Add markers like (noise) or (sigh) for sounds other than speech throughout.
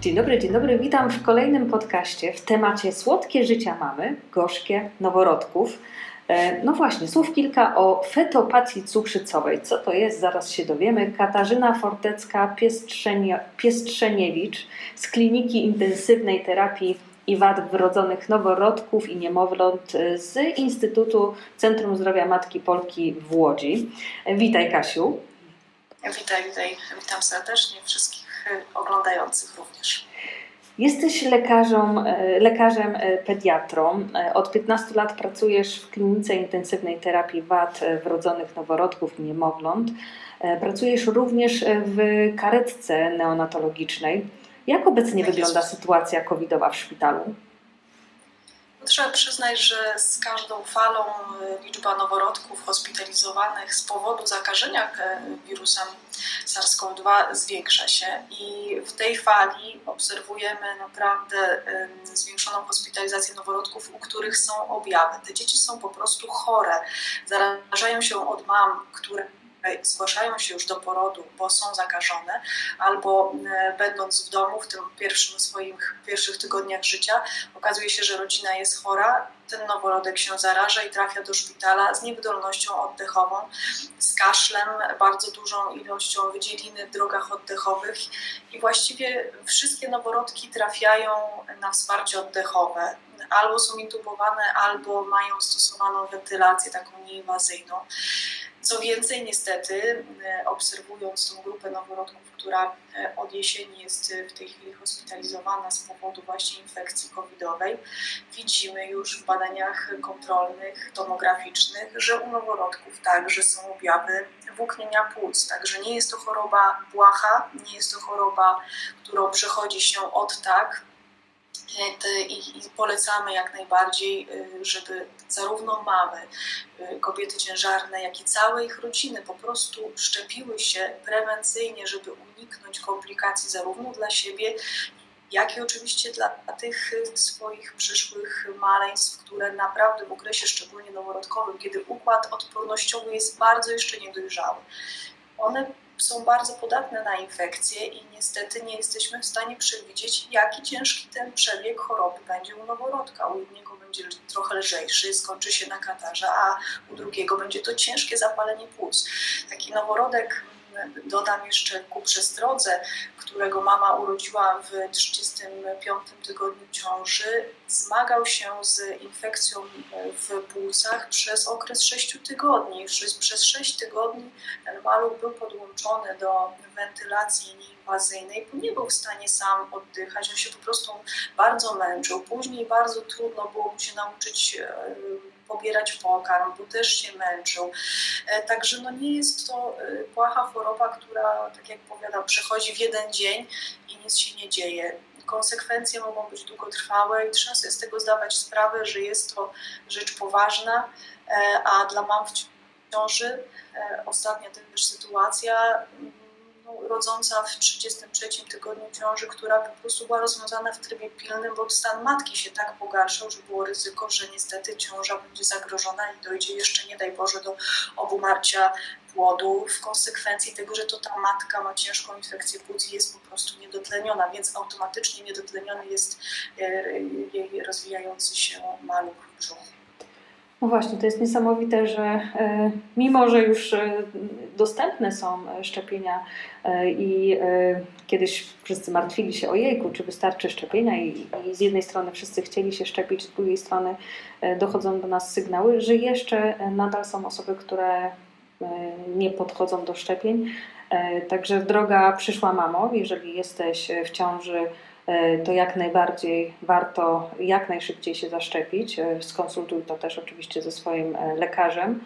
Dzień dobry, dzień dobry. Witam w kolejnym podcaście w temacie Słodkie życia mamy, gorzkie noworodków. E, no właśnie, słów kilka o fetopatii cukrzycowej. Co to jest? Zaraz się dowiemy. Katarzyna Fortecka-Piestrzeniewicz z Kliniki Intensywnej Terapii i Wad Wrodzonych Noworodków i Niemowląt z Instytutu Centrum Zdrowia Matki Polki w Łodzi. E, witaj Kasiu. Witaj, witaj. Witam serdecznie wszystkich oglądających również. Jesteś lekarzem, e, lekarzem e, pediatrą. E, od 15 lat pracujesz w klinice intensywnej terapii wad wrodzonych noworodków i niemowląt. Pracujesz również w karetce neonatologicznej. Jak obecnie tak wygląda sytuacja covidowa w szpitalu? Trzeba przyznać, że z każdą falą y, liczba noworodków hospitalizowanych z powodu zakażenia wirusem SARS-CoV-2 zwiększa się i w tej fali obserwujemy naprawdę zwiększoną hospitalizację noworodków, u których są objawy. Te dzieci są po prostu chore, zarażają się od mam, które zgłaszają się już do porodu, bo są zakażone, albo e, będąc w domu w tym pierwszym swoich pierwszych tygodniach życia, okazuje się, że rodzina jest chora, ten noworodek się zaraża i trafia do szpitala z niewydolnością oddechową, z kaszlem, bardzo dużą ilością wydzieliny w drogach oddechowych i właściwie wszystkie noworodki trafiają na wsparcie oddechowe. Albo są intubowane, albo mają stosowaną wentylację taką nieinwazyjną. Co więcej, niestety, e, obserwując tą grupę noworodków, która e, od jesieni jest w tej chwili hospitalizowana z powodu właśnie infekcji covidowej, widzimy już w badaniach kontrolnych, tomograficznych, że u noworodków także są objawy włóknienia płuc. Także nie jest to choroba błaha, nie jest to choroba, którą przechodzi się od tak, i, polecamy jak najbardziej, y, żeby zarówno mamy, y, kobiety ciężarne, jak i całe ich rodziny po prostu szczepiły się prewencyjnie, żeby uniknąć komplikacji zarówno dla siebie, jak i oczywiście dla tych swoich przyszłych maleństw, które naprawdę w okresie szczególnie noworodkowym, kiedy układ odpornościowy jest bardzo jeszcze niedojrzały, one są bardzo podatne na infekcje i niestety nie jesteśmy w stanie przewidzieć, jaki ciężki ten przebieg choroby będzie u noworodka. U jednego będzie trochę lżejszy, skończy się na katarze, a u drugiego będzie to ciężkie zapalenie płuc. Taki noworodek dodam jeszcze ku przestrodze, którego mama urodziła w 35 tygodniu ciąży, zmagał się z infekcją w płucach przez okres 6 tygodni. Przez 6 tygodni ten maluch był podłączony do wentylacji nieinwazyjnej, bo nie był w stanie sam oddychać, on się po prostu bardzo męczył. Później bardzo trudno było mu się nauczyć e, pobierać pokarm, bo też się męczył. E, także no nie jest to e, płacha choroba, która, tak jak powiadam, przechodzi w jeden dzień i nic się nie dzieje. Konsekwencje mogą być długotrwałe i trzeba sobie z tego zdawać sprawę, że jest to rzecz poważna, e, a dla mam w ciąży ostatnia też sytuacja rodząca w 33 tygodniu ciąży, która po prostu była rozwiązana w trybie pilnym, bo stan matki się tak pogarszał, że było ryzyko, że niestety ciąża będzie zagrożona i dojdzie jeszcze, nie daj Boże, do obumarcia płodu w konsekwencji tego, że to ta matka ma ciężką infekcję płuc i jest po prostu niedotleniona, więc automatycznie niedotleniony jest e, jej rozwijający się maluch w brzuchu. No właśnie, to jest niesamowite, że e, mimo, że już e, dostępne są e, szczepienia i kiedyś wszyscy martwili się o jejku, czy wystarczy szczepienia i, i z jednej strony wszyscy chcieli się szczepić, z drugiej strony dochodzą do nas sygnały, że jeszcze nadal są osoby, które nie podchodzą do szczepień. Także droga przyszła mamo, jeżeli jesteś w ciąży, to jak najbardziej warto jak najszybciej się zaszczepić. E, skonsultuj to też oczywiście ze swoim e, lekarzem.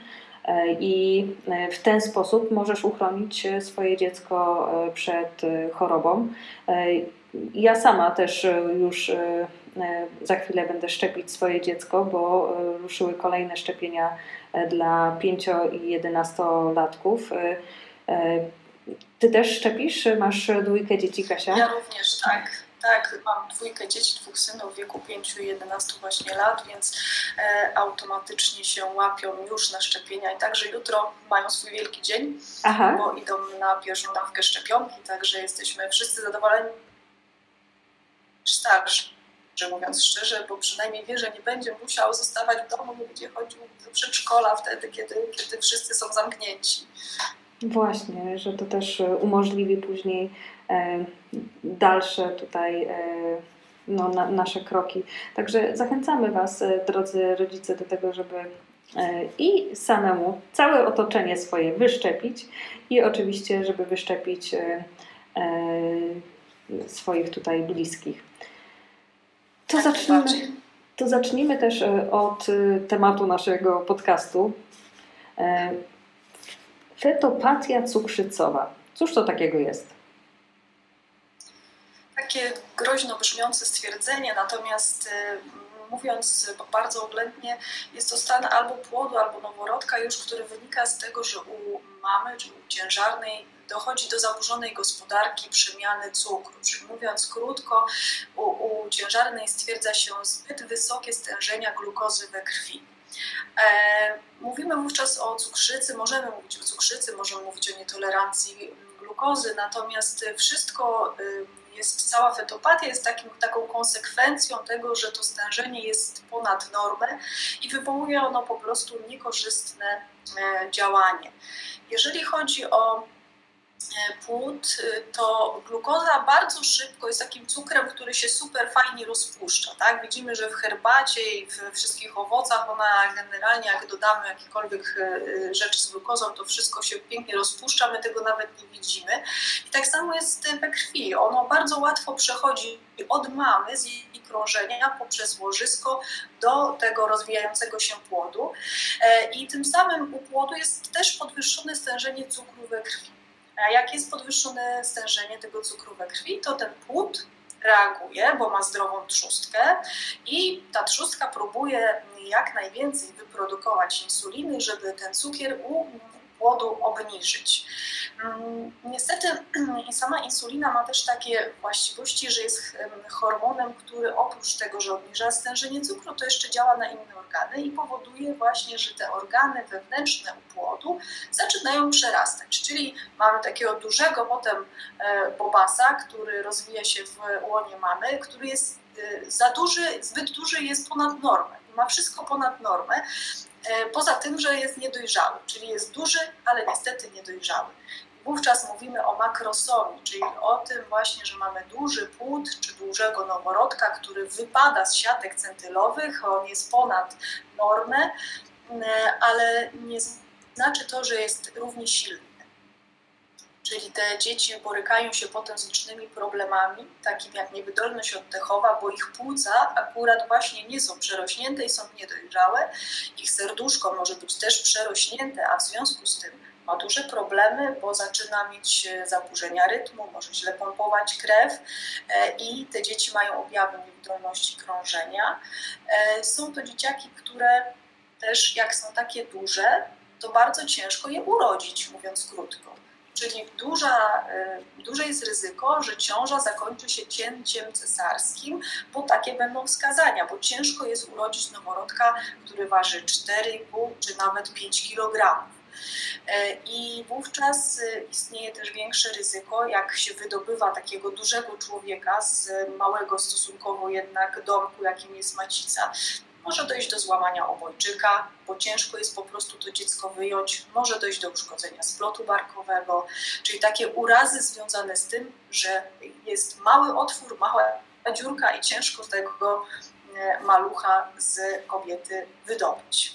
I w ten sposób możesz uchronić swoje dziecko przed chorobą. Ja sama też już za chwilę będę szczepić swoje dziecko, bo ruszyły kolejne szczepienia dla 5 i 11-latków. Ty też szczepisz? Masz dwójkę dzieci, Kasia? Ja również, tak Tak, mam dwójkę dzieci, dwóch synów w wieku 5 i 11 właśnie lat, więc e, automatycznie się łapią już na szczepienia i także jutro mają swój wielki dzień, Aha. bo idą na pierwszą dawkę szczepionki, także jesteśmy wszyscy zadowoleni starszy, że mówiąc szczerze, bo przynajmniej wie, że nie będzie musiał zostawać w domu, nie będzie chodził do przedszkola wtedy, kiedy, kiedy wszyscy są zamknięci. Właśnie, że to też umożliwi później e, dalsze tutaj e, no, na, nasze kroki. Także zachęcamy Was, e, drodzy rodzice, do tego, żeby i samemu całe otoczenie swoje wyszczepić i oczywiście, żeby wyszczepić swoich tutaj bliskich. To tak, zacznijmy, to zacznijmy też od tematu naszego podcastu. Fetopatia cukrzycowa. Cóż to takiego jest? Takie groźno brzmiące stwierdzenie, natomiast y, mówiąc bardzo oględnie, jest to stan albo płodu, albo noworodka już, który wynika z tego, że u mamy czy u ciężarnej dochodzi do zaburzonej gospodarki przemiany cukru. Czyli mówiąc krótko, u, u ciężarnej stwierdza się zbyt wysokie stężenia glukozy we krwi. E, mówimy wówczas o cukrzycy, możemy mówić o cukrzycy, możemy mówić o nietolerancji glukozy, natomiast wszystko jest, cała fetopatia jest takim, taką konsekwencją tego, że to stężenie jest ponad normę i wywołuje ono po prostu niekorzystne e, działanie. Jeżeli chodzi o płód, e, to glukoza bardzo szybko jest takim cukrem, który się super fajnie rozpuszcza. Tak? Widzimy, że w herbacie i w wszystkich owocach ona generalnie, jak dodamy jakiekolwiek e, rzeczy z glukozą, to wszystko się pięknie rozpuszcza, my tego nawet nie widzimy. I tak samo jest we krwi. Ono bardzo łatwo przechodzi od mamy z jej krążenia poprzez łożysko do tego rozwijającego się płodu. I tym samym u płodu jest też podwyższone stężenie cukru we krwi. A jak jest podwyższone stężenie tego cukru we krwi, to ten płód reaguje, bo ma zdrową trzustkę i ta trzustka próbuje jak najwięcej wyprodukować insuliny, żeby ten cukier u płodu obniżyć. Mm, niestety (clears throat) sama insulina ma też takie właściwości, że jest hormonem, który oprócz tego, że obniża stężenie cukru, to jeszcze działa na inne organy i powoduje właśnie, że te organy wewnętrzne u płodu zaczynają przerastać. Czyli mamy takiego dużego potem e, bobasa, który rozwija się w łonie mamy, który jest e, za duży, zbyt duży jest ponad normę. Ma wszystko ponad normę, e, poza tym, że jest niedojrzały, czyli jest duży, ale niestety niedojrzały. Wówczas mówimy o makrosomii, czyli o tym właśnie, że mamy duży płód czy dużego noworodka, który wypada z siatek centylowych, on jest ponad normę, ale nie znaczy to, że jest równie silny. Czyli te dzieci borykają się potem z licznymi problemami, takimi jak niewydolność oddechowa, bo ich płuca akurat właśnie nie są przerośnięte i są niedojrzałe. Ich serduszko może być też przerośnięte, a w związku z tym ma duże problemy, bo zaczyna mieć e, zaburzenia rytmu, może źle pompować krew e, i te dzieci mają objawy niewydolności krążenia. E, są to dzieciaki, które też jak są takie duże, to bardzo ciężko je urodzić, mówiąc krótko. Czyli duża, duże jest ryzyko, że ciąża zakończy się cięciem cesarskim, bo takie będą wskazania, bo ciężko jest urodzić noworodka, który waży 4,5 czy nawet 5 kg. E, I wówczas e, istnieje też większe ryzyko, jak się wydobywa takiego dużego człowieka z małego stosunkowo jednak domku, jakim jest macica. Może dojść do złamania obojczyka, bo ciężko jest po prostu to dziecko wyjąć. Może dojść do uszkodzenia splotu barkowego, czyli takie urazy związane z tym, że jest mały otwór, mała dziurka i ciężko tego e, malucha z kobiety wydobyć.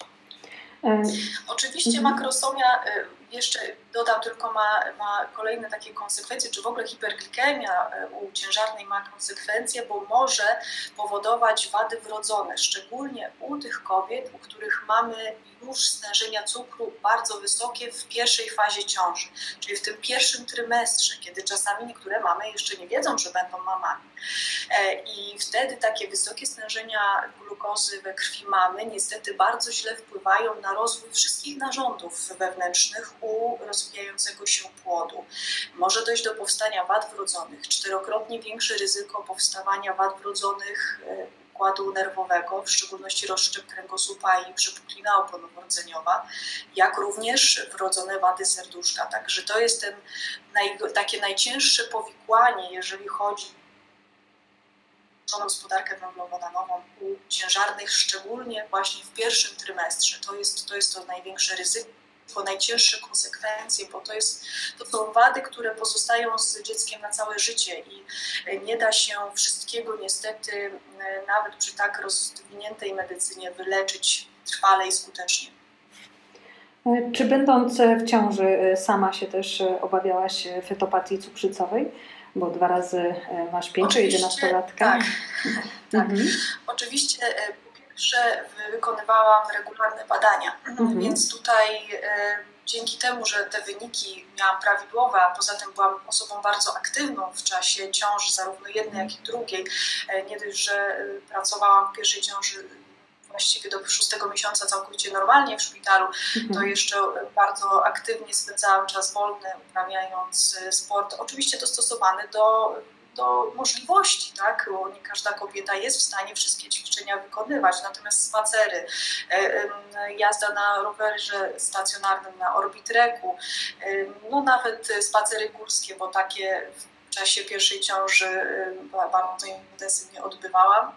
E, Oczywiście mhm. makrosomia e, jeszcze dodam tylko, ma, ma kolejne takie konsekwencje, czy w ogóle hiperglikemia e, u ciężarnej ma konsekwencje, bo może powodować wady wrodzone, szczególnie u tych kobiet, u których mamy już stężenia cukru bardzo wysokie w pierwszej fazie ciąży, czyli w tym pierwszym trymestrze, kiedy czasami niektóre mamy jeszcze nie wiedzą, że będą mamami. E, I wtedy takie wysokie stężenia glukozy we krwi mamy niestety bardzo źle wpływają na rozwój wszystkich narządów wewnętrznych u rozwijającego się płodu. Może dojść do powstania wad wrodzonych, czterokrotnie większe ryzyko powstawania wad wrodzonych układu nerwowego, w szczególności rozszczep kręgosłupa i przepuklina oponowo-rdzeniowa, jak również wrodzone wady serduszka. Także to jest ten naj, takie najcięższe powikłanie, jeżeli chodzi o gospodarkę węglowodanową u ciężarnych, szczególnie właśnie w pierwszym trymestrze. To jest to, jest to największe ryzyko po najcięższe konsekwencje, bo to, jest, to są wady, które pozostają z dzieckiem na całe życie i e, nie da się wszystkiego niestety e, nawet przy tak rozwiniętej medycynie wyleczyć trwale i skutecznie. E, czy będąc w ciąży sama się też obawiałaś fetopatii cukrzycowej? Bo dwa razy masz 5-11-latka. Tak, (laughs) tak. Mhm. Oczywiście że wykonywałam regularne badania, mhm. więc tutaj e, dzięki temu, że te wyniki miałam prawidłowe, a poza tym byłam osobą bardzo aktywną w czasie ciąży, zarówno jednej, jak i drugiej, e, nie dość, że e, pracowałam w pierwszej ciąży właściwie do szóstego miesiąca całkowicie normalnie w szpitalu, mhm. to jeszcze bardzo aktywnie spędzałam czas wolny, uprawiając sport, oczywiście dostosowany do do możliwości, tak? bo nie każda kobieta jest w stanie wszystkie ćwiczenia wykonywać, natomiast spacery, e, jazda na rowerze stacjonarnym, na orbitreku, no nawet spacery górskie, bo takie w czasie pierwszej ciąży bardzo intensywnie odbywałam.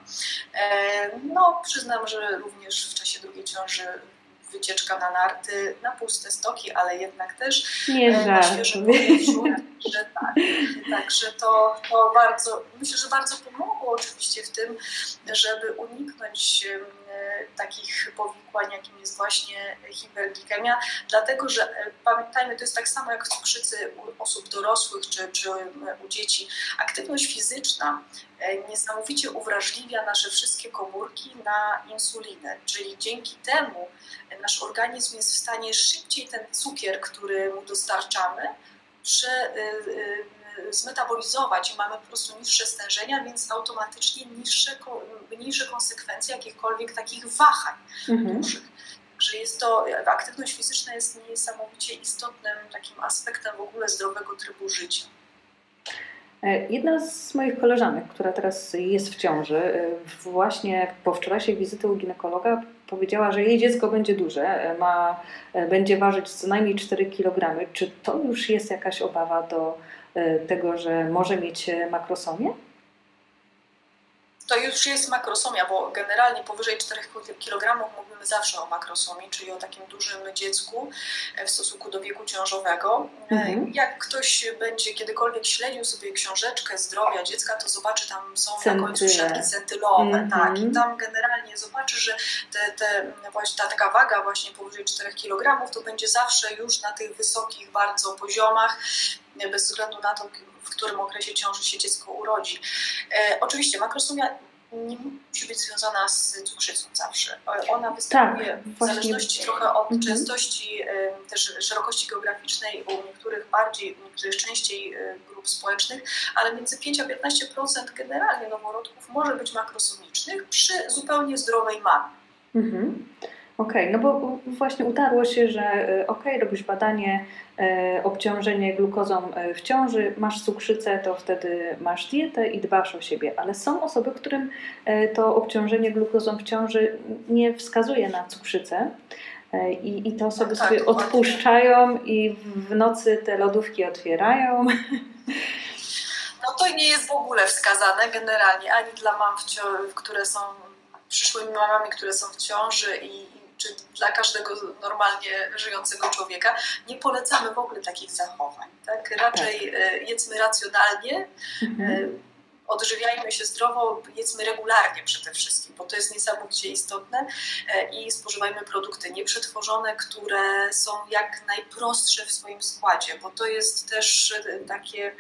E, no, przyznam, że również w czasie drugiej ciąży wycieczka na narty, na puste stoki, ale jednak też Nie e, na świeżym powietrzu. Że tak, także to, to bardzo, myślę, że bardzo pomogło oczywiście w tym, żeby uniknąć takich powikłań, jakim jest właśnie hiperglikemia, dlatego że e, pamiętajmy, to jest tak samo jak w cukrzycy u osób dorosłych czy, czy u dzieci. Aktywność fizyczna e, niesamowicie uwrażliwia nasze wszystkie komórki na insulinę, czyli dzięki temu nasz organizm jest w stanie szybciej ten cukier, który mu dostarczamy, prze, zmetabolizować i mamy po prostu niższe stężenia, więc automatycznie niższe, mniejsze konsekwencje jakichkolwiek takich wahań mhm. dużych. Że jest to, aktywność fizyczna jest niesamowicie istotnym takim aspektem w ogóle zdrowego trybu życia. E, jedna z moich koleżanek, która teraz jest w ciąży, e, właśnie po wczorajszej wizyty u ginekologa powiedziała, że jej dziecko będzie duże, e, ma, będzie ważyć co najmniej 4 kg. Czy to już jest jakaś obawa do tego, że może mieć makrosomię? To już jest makrosomia, bo generalnie powyżej 4 kg mówimy zawsze o makrosomii, czyli o takim dużym dziecku e, w stosunku do wieku ciążowego. E, mhm. Jak ktoś będzie kiedykolwiek śledził sobie książeczkę zdrowia dziecka, to zobaczy, tam są Centyle. na końcu siatki centylowe, mhm. tak, i tam generalnie zobaczy, że te, te, ta taka waga właśnie powyżej 4 kg to będzie zawsze już na tych wysokich bardzo poziomach, bez względu na to, w którym okresie ciąży się dziecko urodzi. E, oczywiście makrosomia nie musi być związana z cukrzycą zawsze. Ona występuje tak, w zależności trochę od mhm. częstości, też szerokości geograficznej u niektórych bardziej, u niektórych częściej e, grup społecznych, ale między 5 a 15% generalnie noworodków może być makrosomicznych przy zupełnie zdrowej mamie. Mhm. Okej, okay, no bo właśnie utarło się, że e, okej, okay, robisz badanie, e, obciążenie glukozą e, w ciąży, masz cukrzycę, to wtedy masz dietę i dbasz o siebie. Ale są osoby, którym e, to obciążenie glukozą w ciąży nie wskazuje na cukrzycę. I, I te osoby tak, sobie odpuszczają i w nocy te lodówki otwierają. No to nie jest w ogóle wskazane generalnie ani dla mam, które są przyszłymi mamami, które są w ciąży i czy dla każdego normalnie żyjącego człowieka, nie polecamy w ogóle takich zachowań. Tak? Raczej tak. E, jedzmy racjonalnie, mhm. E, odżywiajmy się zdrowo, jedzmy regularnie przede wszystkim, bo to jest niesamowicie istotne e, i spożywajmy produkty nieprzetworzone, które są jak najprostsze w swoim składzie, bo to jest też takie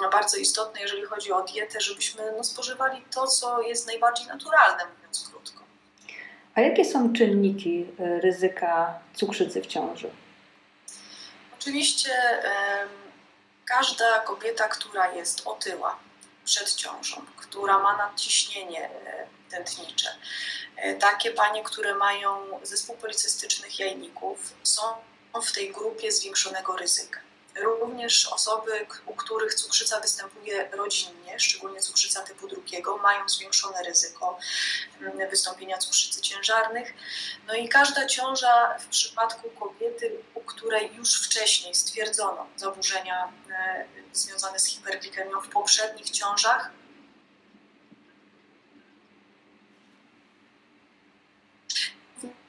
no, bardzo istotne, jeżeli chodzi o dietę, żebyśmy no, spożywali to, co jest najbardziej naturalne, mówiąc krótko. A jakie są czynniki e, ryzyka cukrzycy w ciąży? Oczywiście każda kobieta, która jest otyła przed ciążą, która ma nadciśnienie e, tętnicze, e, takie panie, które mają zespół policystycznych jajników, są w tej grupie zwiększonego ryzyka. Również osoby, u których cukrzyca występuje rodzinnie, szczególnie cukrzyca typu drugiego, mają zwiększone ryzyko mm, wystąpienia cukrzycy ciężarnych. No i każda ciąża w przypadku kobiety, u której już wcześniej stwierdzono zaburzenia e, związane z hiperglikemią w poprzednich ciążach,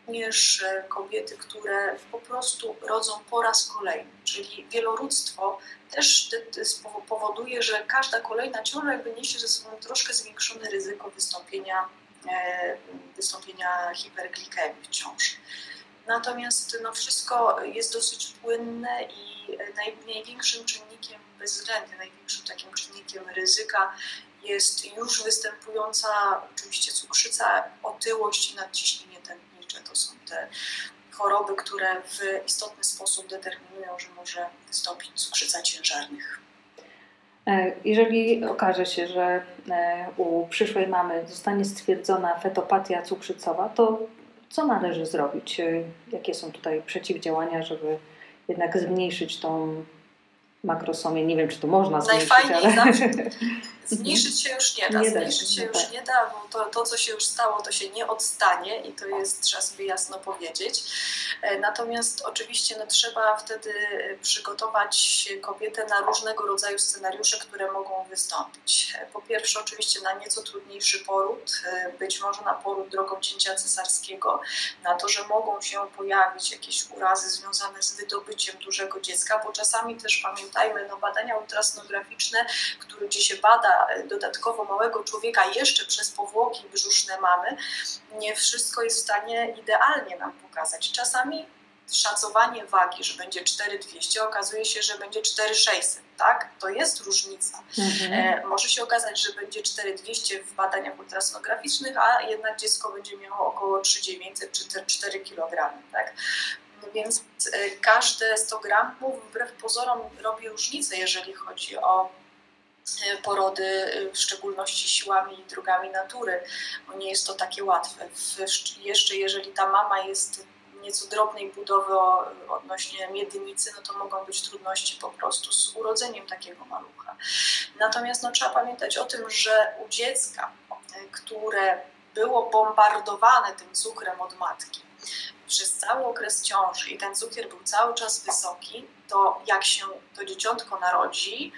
również e, kobiety, które po prostu rodzą po raz kolejny, czyli wielorództwo też powoduje, że każda kolejna ciąża jakby niesie ze sobą troszkę zwiększone ryzyko wystąpienia, e, wystąpienia hiperglikemii w ciąży. Natomiast no, wszystko jest dosyć płynne i naj, największym czynnikiem, bezwzględnie największym takim czynnikiem ryzyka jest już występująca oczywiście cukrzyca, otyłość i nadciśnienie tętnicze. To są te choroby, które w istotny sposób determinują, że może wystąpić cukrzyca ciężarnych. E, jeżeli okaże się, że e, u przyszłej mamy zostanie stwierdzona fetopatia cukrzycowa, to co należy zrobić? E, jakie są tutaj przeciwdziałania, żeby jednak zmniejszyć tą makrosomię? Nie wiem, czy to można zmniejszyć, Najfajniej ale... zawsze (laughs) Zmniejszyć się już nie da, nie zmniejszyć się już nie da, bo to, to, co się już stało, to się nie odstanie i to jest, trzeba sobie jasno powiedzieć. E, natomiast oczywiście no, trzeba wtedy przygotować kobietę na różnego rodzaju scenariusze, które mogą wystąpić. E, po pierwsze oczywiście na nieco trudniejszy poród, e, być może na poród drogą cięcia cesarskiego, na to, że mogą się pojawić jakieś urazy związane z wydobyciem dużego dziecka, bo czasami też pamiętajmy, no badania ultrasonograficzne, które gdzie się bada dodatkowo małego człowieka jeszcze przez powłoki brzuszne mamy, nie wszystko jest w stanie idealnie nam pokazać. Czasami szacowanie wagi, że będzie 4200, okazuje się, że będzie 4600, tak? To jest różnica. Mhm. E, może się okazać, że będzie 4200 w badaniach ultrasonograficznych, a jednak dziecko będzie miało około 3900 czy 4 kg, tak? Więc e, każde 100 gramów wbrew pozorom robi różnicę, jeżeli chodzi o porody, e, w szczególności siłami i drogami natury, bo nie jest to takie łatwe. jeszcze jeżeli ta mama jest nieco drobnej budowy odnośnie miednicy, no to mogą być trudności po prostu z urodzeniem takiego malucha. Natomiast no, trzeba pamiętać o tym, że u dziecka, e, które było bombardowane tym cukrem od matki przez cały okres ciąży i ten cukier był cały czas wysoki, to jak się to dzieciątko narodzi,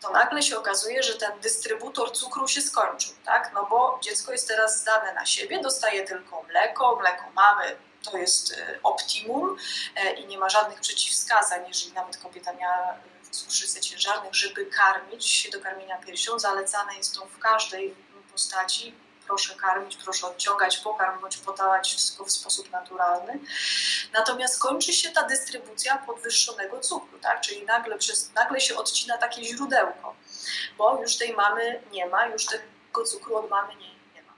to nagle się okazuje, że ten dystrybutor cukru się skończył, tak? No bo dziecko jest teraz zdane na siebie, dostaje tylko mleko, mleko mamy, to jest e, optimum e, i nie ma żadnych przeciwwskazań, jeżeli nawet kobieta miała cukrzycę ciężarnych, żeby karmić do karmienia piersią. Zalecane jest to w każdej postaci proszę karmić, proszę odciągać pokarm bądź podawać wszystko w sposób naturalny. Natomiast kończy się ta dystrybucja podwyższonego cukru, tak? czyli nagle, przez, nagle się odcina takie źródełko, bo już tej mamy nie ma, już tego cukru od mamy nie, nie ma.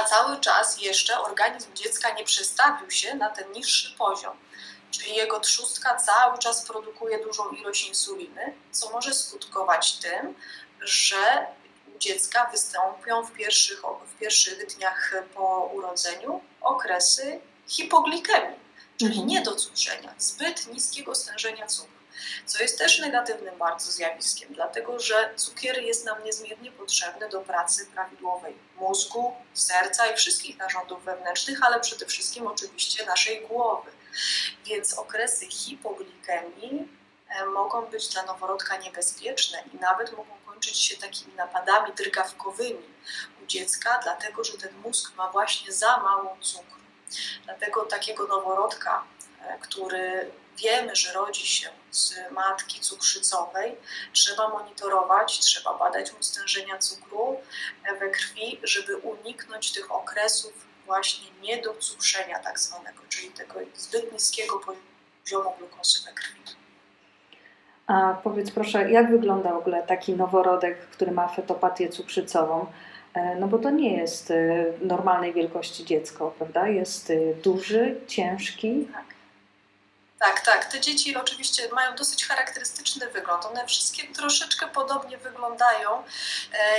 A cały czas jeszcze organizm dziecka nie przestawił się na ten niższy poziom czyli jego trzustka cały czas produkuje dużą ilość insuliny, co może skutkować tym, że dziecka wystąpią w pierwszych, w pierwszych dniach po urodzeniu okresy hipoglikemii, czyli mhm. niedocukrzenia, zbyt niskiego stężenia cukru. Co jest też negatywnym bardzo zjawiskiem, dlatego że cukier jest nam niezmiernie potrzebny do pracy prawidłowej mózgu, serca i wszystkich narządów wewnętrznych, ale przede wszystkim oczywiście naszej głowy. Więc okresy hipoglikemii e, mogą być dla noworodka niebezpieczne i nawet mogą kończyć się takimi napadami drgawkowymi u dziecka, dlatego że ten mózg ma właśnie za mało cukru. Dlatego takiego noworodka, e, który wiemy, że rodzi się z matki cukrzycowej, trzeba monitorować, trzeba badać mu stężenia cukru e, we krwi, żeby uniknąć tych okresów właśnie niedocukrzenia tak zwanego, czyli tego zbyt niskiego poziomu glukozy we krwi. A powiedz proszę, jak wygląda w ogóle taki noworodek, który ma fetopatię cukrzycową? E, no bo to nie jest e, normalnej wielkości dziecko, prawda? Jest e, duży, ciężki. Tak. Tak, tak. Te dzieci oczywiście mają dosyć charakterystyczny wygląd. One wszystkie troszeczkę podobnie wyglądają,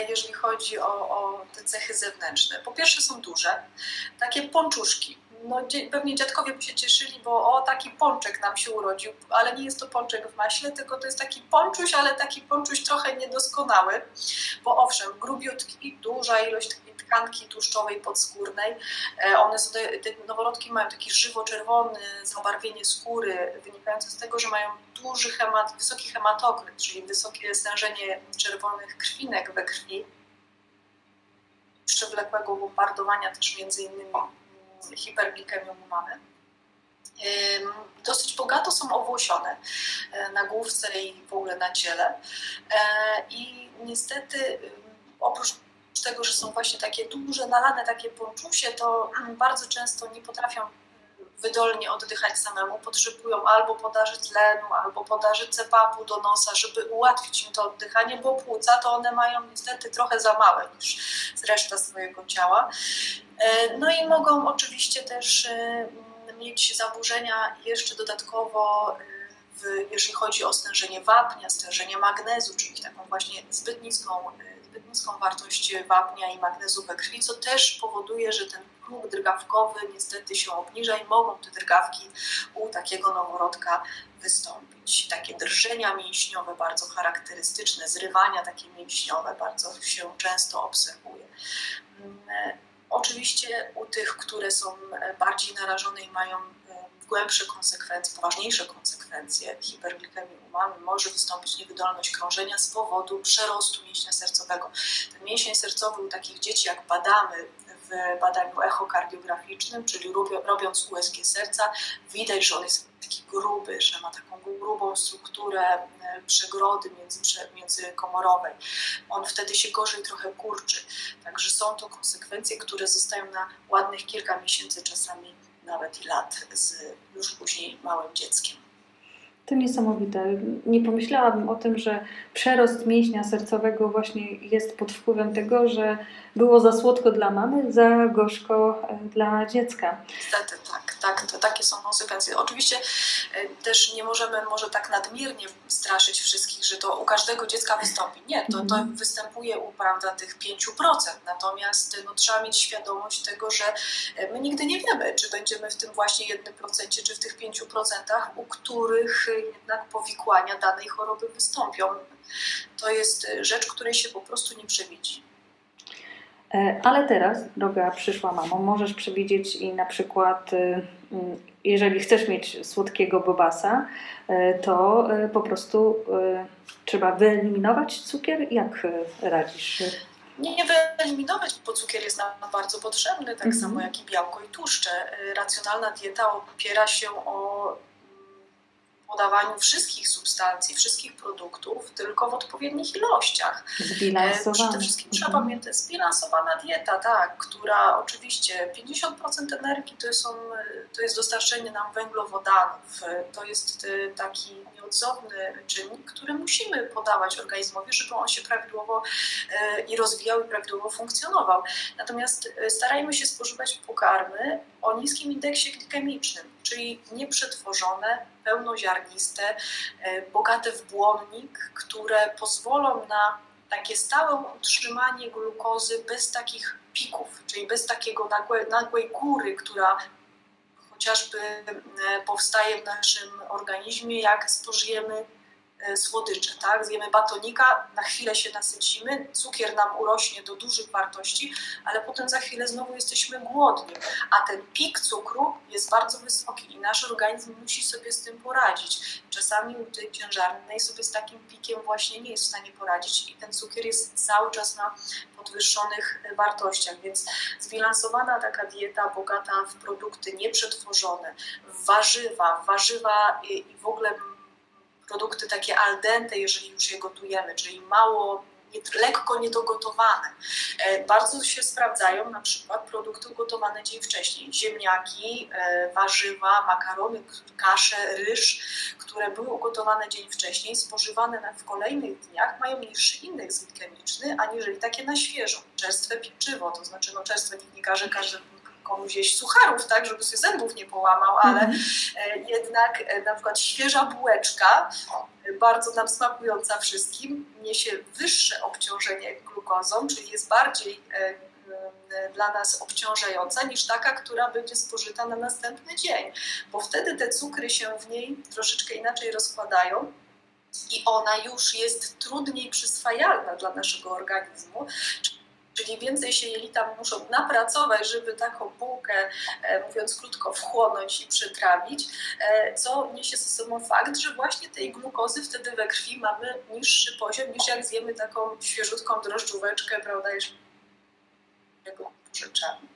jeżeli chodzi o, o te cechy zewnętrzne. Po pierwsze są duże, takie pączuszki, no, pewnie dziadkowie by się cieszyli, bo o, taki pączek nam się urodził, ale nie jest to pączek w maśle, tylko to jest taki pączuś, ale taki pączuś trochę niedoskonały, bo owszem, grubiutki, duża ilość tkanki tłuszczowej podskórnej, e, one są, te noworodki mają taki żywo-czerwony zabarwienie skóry, wynikające z tego, że mają duży hemat, wysoki hematokryt, czyli wysokie stężenie czerwonych krwinek we krwi, przewlekłego bombardowania też między innymi hiperglikemią mamy. Dosyć bogato są owłosione e, na główce i w ogóle na ciele. E, I niestety oprócz tego, że są właśnie takie duże, nalane takie ponczusie, to bardzo często nie potrafią wydolnie oddychać samemu, potrzebują albo podaży tlenu, albo podaży cepapu do nosa, żeby ułatwić im to oddychanie, bo płuca to one mają niestety trochę za małe niż reszta swojego ciała. E, no i mogą oczywiście też e, mieć zaburzenia jeszcze dodatkowo e, w, jeżeli chodzi o stężenie wapnia, stężenie magnezu, czyli taką właśnie zbyt niską, zbyt niską wartość wapnia i magnezu we krwi, co też powoduje, że ten drgawkowy niestety się obniża i mogą te drgawki u takiego noworodka wystąpić. Takie drżenia mięśniowe bardzo charakterystyczne, zrywania takie mięśniowe bardzo się często obserwuje. Mm, oczywiście u tych, które są bardziej narażone i mają głębsze konsekwencje, poważniejsze konsekwencje hiperglikemii u mamy może wystąpić niewydolność krążenia z powodu przerostu mięśnia sercowego. Ten mięsień sercowy u takich dzieci, jak badamy w badaniu echokardiograficznym, czyli robiąc USG serca, widać, że on jest taki gruby, że ma taką grubą strukturę e, przegrody między, międzykomorowej. On wtedy się gorzej trochę kurczy. Także są to konsekwencje, które zostają na ładnych kilka miesięcy, czasami nawet i lat z już później małym dzieckiem. To niesamowite. Nie pomyślałabym o tym, że przerost mięśnia sercowego właśnie jest pod wpływem tego, że było za słodko dla mamy, za gorzko e, dla dziecka. Niestety tak, tak, to takie są konsekwencje. Oczywiście e, też nie możemy może tak nadmiernie straszyć wszystkich, że to u każdego dziecka wystąpi. Nie, to, to mhm. występuje u prawda, tych 5%. Natomiast no, trzeba mieć świadomość tego, że e, my nigdy nie wiemy, czy będziemy w tym właśnie 1%, czy w tych 5%, u których jednak powikłania danej choroby wystąpią. To jest rzecz, której się po prostu nie przewidzi. E, ale teraz, droga przyszła mamo, możesz przewidzieć i na przykład, y, y, jeżeli chcesz mieć słodkiego bobasa, e, to e, po prostu trzeba wyeliminować cukier. Jak radzisz? Nie, nie wyeliminować, bo cukier jest nam bardzo potrzebny, tak mm -hmm. samo jak i białko i tłuszcze. Racjonalna dieta opiera się o podawaniu wszystkich substancji, wszystkich produktów, tylko w odpowiednich ilościach. Zbilansowana. Przede wszystkim trzeba mhm. pamiętać, zbilansowana dieta, tak, która oczywiście 50% energii to, są, to jest dostarczenie nam węglowodanów. To jest y, taki nieodzowny czynnik, który musimy podawać organizmowi, żeby on się prawidłowo y, i rozwijał i prawidłowo funkcjonował. Natomiast y, starajmy się spożywać pokarmy o niskim indeksie glikemicznym, czyli nieprzetworzone, pełnoziarniste, e, bogate w błonnik, które pozwolą na takie stałe utrzymanie glukozy bez takich pików, czyli bez takiego nagłej, nagłej góry, która chociażby e, powstaje w naszym organizmie, jak spożyjemy słodycze, tak? Zjemy batonika, na chwilę się nasycimy, cukier nam urośnie do dużych wartości, ale potem za chwilę znowu jesteśmy głodni, a ten pik cukru jest bardzo wysoki i nasz organizm musi sobie z tym poradzić. Czasami u tej ciężarnej sobie z takim pikiem właśnie nie jest w stanie poradzić i ten cukier jest cały czas na podwyższonych wartościach, więc zbilansowana taka dieta bogata w produkty nieprzetworzone, w warzywa, w warzywa i w ogóle produkty takie al dente, jeżeli już je gotujemy, czyli mało, lekko niedogotowane. E, bardzo się sprawdzają na przykład produkty ugotowane dzień wcześniej. Ziemniaki, e, warzywa, makarony, kasze, ryż, które były ugotowane dzień wcześniej, spożywane w kolejnych dniach, mają niższy indeks glikemiczny, aniżeli takie na świeżo. Czerstwe pieczywo, to znaczy no czerstwe nikt nie każe każdemu komuś jeść sucharów, tak, żeby sobie zębów nie połamał, ale mm -hmm. jednak e, na przykład świeża bułeczka, bardzo nam smakująca wszystkim, niesie wyższe obciążenie glukozą, czyli jest bardziej dla nas obciążająca niż taka, która będzie spożyta na następny dzień, bo wtedy te cukry się w niej troszeczkę inaczej rozkładają i ona już jest trudniej przyswajalna dla naszego organizmu. Czyli więcej się jelita muszą napracować, żeby taką bułkę, e, mówiąc krótko, wchłonąć i przetrawić, e, co niesie ze sobą fakt, że właśnie tej glukozy wtedy we krwi mamy niższy poziom niż jak zjemy taką świeżutką drożdżóweczkę, prawda, jeszcze rzeczami.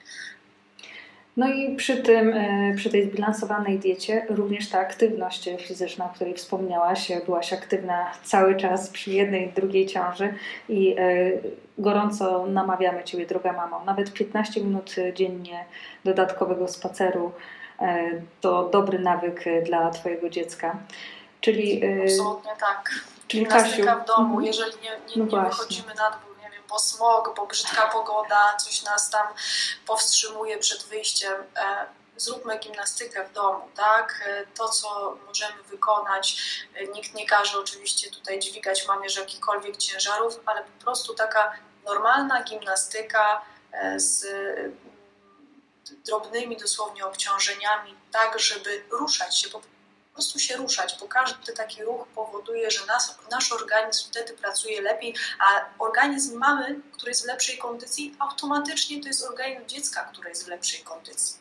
No i przy tym, e, przy tej zbilansowanej diecie również ta aktywność fizyczna, o której wspomniałaś, byłaś aktywna cały czas przy jednej drugiej ciąży i e, gorąco namawiamy Ciebie, droga mamo, nawet 15 minut dziennie dodatkowego spaceru e, to dobry nawyk dla Twojego dziecka. Czyli, Absolutnie tak. Czyli Kasiu, w domu, mhm. jeżeli nie, nie, nie no wychodzimy na dwór bo smog, bo brzydka pogoda, coś nas tam powstrzymuje przed wyjściem. E, zróbmy gimnastykę w domu, tak? E, to, co możemy wykonać. E, nikt nie każe oczywiście tutaj dźwigać mamierz jakichkolwiek ciężarów, ale po prostu taka normalna gimnastyka z drobnymi dosłownie obciążeniami, tak, żeby ruszać się po prostu się ruszać, bo każdy taki ruch powoduje, że nas, nasz organizm wtedy pracuje lepiej, a organizm mamy, który jest w lepszej kondycji, automatycznie to jest organizm dziecka, który jest w lepszej kondycji.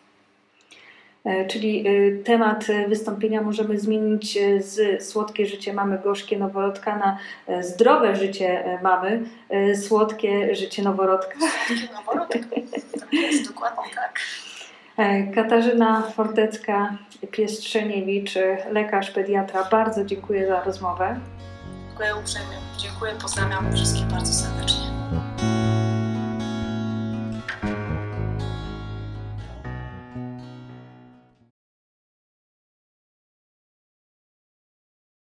E, czyli e, temat wystąpienia możemy zmienić e, z słodkie życie mamy, gorzkie noworodka na zdrowe życie mamy, słodkie życie noworodka. Słodkie noworodka, tak jest, dokładnie tak. E, Katarzyna Fortecka-Piestrzeniewicz, lekarz pediatra, bardzo dziękuję za rozmowę. Dziękuję uprzejmie. Dziękuję, pozdrawiam wszystkich bardzo serdecznie.